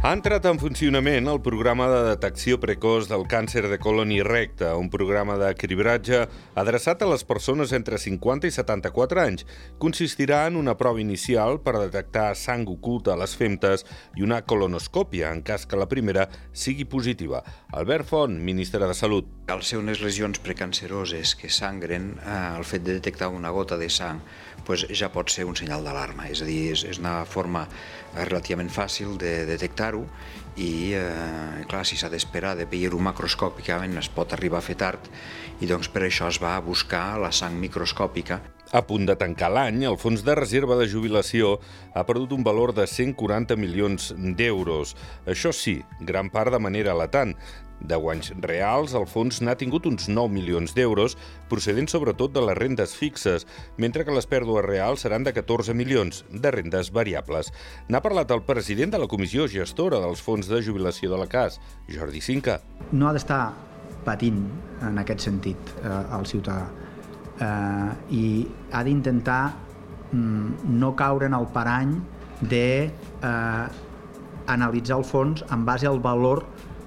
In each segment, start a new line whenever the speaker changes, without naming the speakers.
Ha entrat en funcionament el programa de detecció precoç del càncer de colon i recte, un programa de cribratge adreçat a les persones entre 50 i 74 anys. Consistirà en una prova inicial per detectar sang oculta a les femtes i una colonoscòpia, en cas que la primera sigui positiva. Albert Font, ministre de Salut.
Al ser unes lesions precanceroses que sangren, eh, el fet de detectar una gota de sang pues ja pot ser un senyal d'alarma, és a dir, és, una forma relativament fàcil de detectar-ho i, eh, clar, si s'ha d'esperar de veure-ho macroscòpicament es pot arribar a fer tard i doncs per això es va buscar la sang microscòpica
a punt de tancar l'any, el Fons de Reserva de Jubilació ha perdut un valor de 140 milions d'euros. Això sí, gran part de manera latant. De guanys reals, el fons n'ha tingut uns 9 milions d'euros, procedents sobretot de les rendes fixes, mentre que les pèrdues reals seran de 14 milions de rendes variables. N'ha parlat el president de la comissió gestora dels fons de jubilació de la CAS, Jordi Cinca.
No ha d'estar patint en aquest sentit eh, el ciutadà eh, i ha d'intentar mm, no caure en el parany de eh, analitzar el fons en base al valor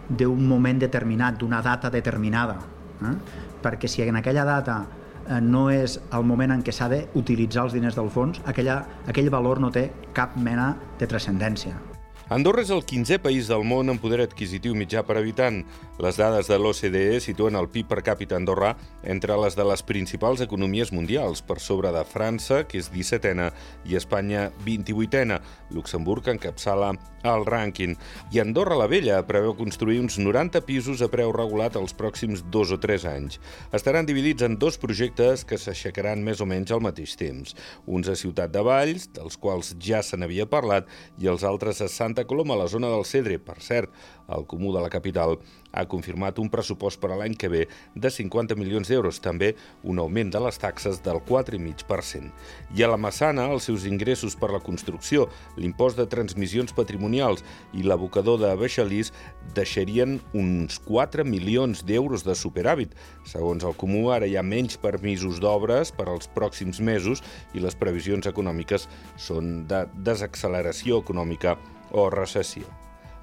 d'un moment determinat, d'una data determinada. Eh? Perquè si en aquella data eh, no és el moment en què s'ha d'utilitzar els diners del fons, aquella, aquell valor no té cap mena de transcendència.
Andorra és el 15è país del món en poder adquisitiu mitjà per habitant. Les dades de l'OCDE situen el PIB per càpita andorrà entre les de les principals economies mundials, per sobre de França, que és 17a, i Espanya, 28a. Luxemburg encapçala el rànquing. I Andorra la Vella preveu construir uns 90 pisos a preu regulat els pròxims dos o tres anys. Estaran dividits en dos projectes que s'aixecaran més o menys al mateix temps. Uns a Ciutat de Valls, dels quals ja se n'havia parlat, i els altres a Santa Santa Coloma, a la zona del Cedre. Per cert, el Comú de la capital ha confirmat un pressupost per a l'any que ve de 50 milions d'euros, també un augment de les taxes del 4,5%. I a la Massana, els seus ingressos per la construcció, l'impost de transmissions patrimonials i l'abocador de Baixalís deixarien uns 4 milions d'euros de superàvit. Segons el Comú, ara hi ha menys permisos d'obres per als pròxims mesos i les previsions econòmiques són de desacceleració econòmica o recessió.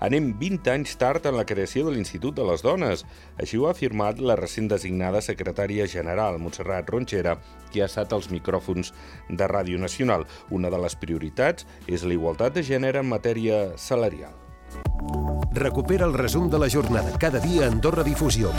Anem 20 anys tard en la creació de l'Institut de les Dones. Així ho ha afirmat la recent designada secretària general, Montserrat Ronxera, que ha estat als micròfons de Ràdio Nacional. Una de les prioritats és la igualtat de gènere en matèria salarial.
Recupera el resum de la jornada cada dia a Andorra Difusió.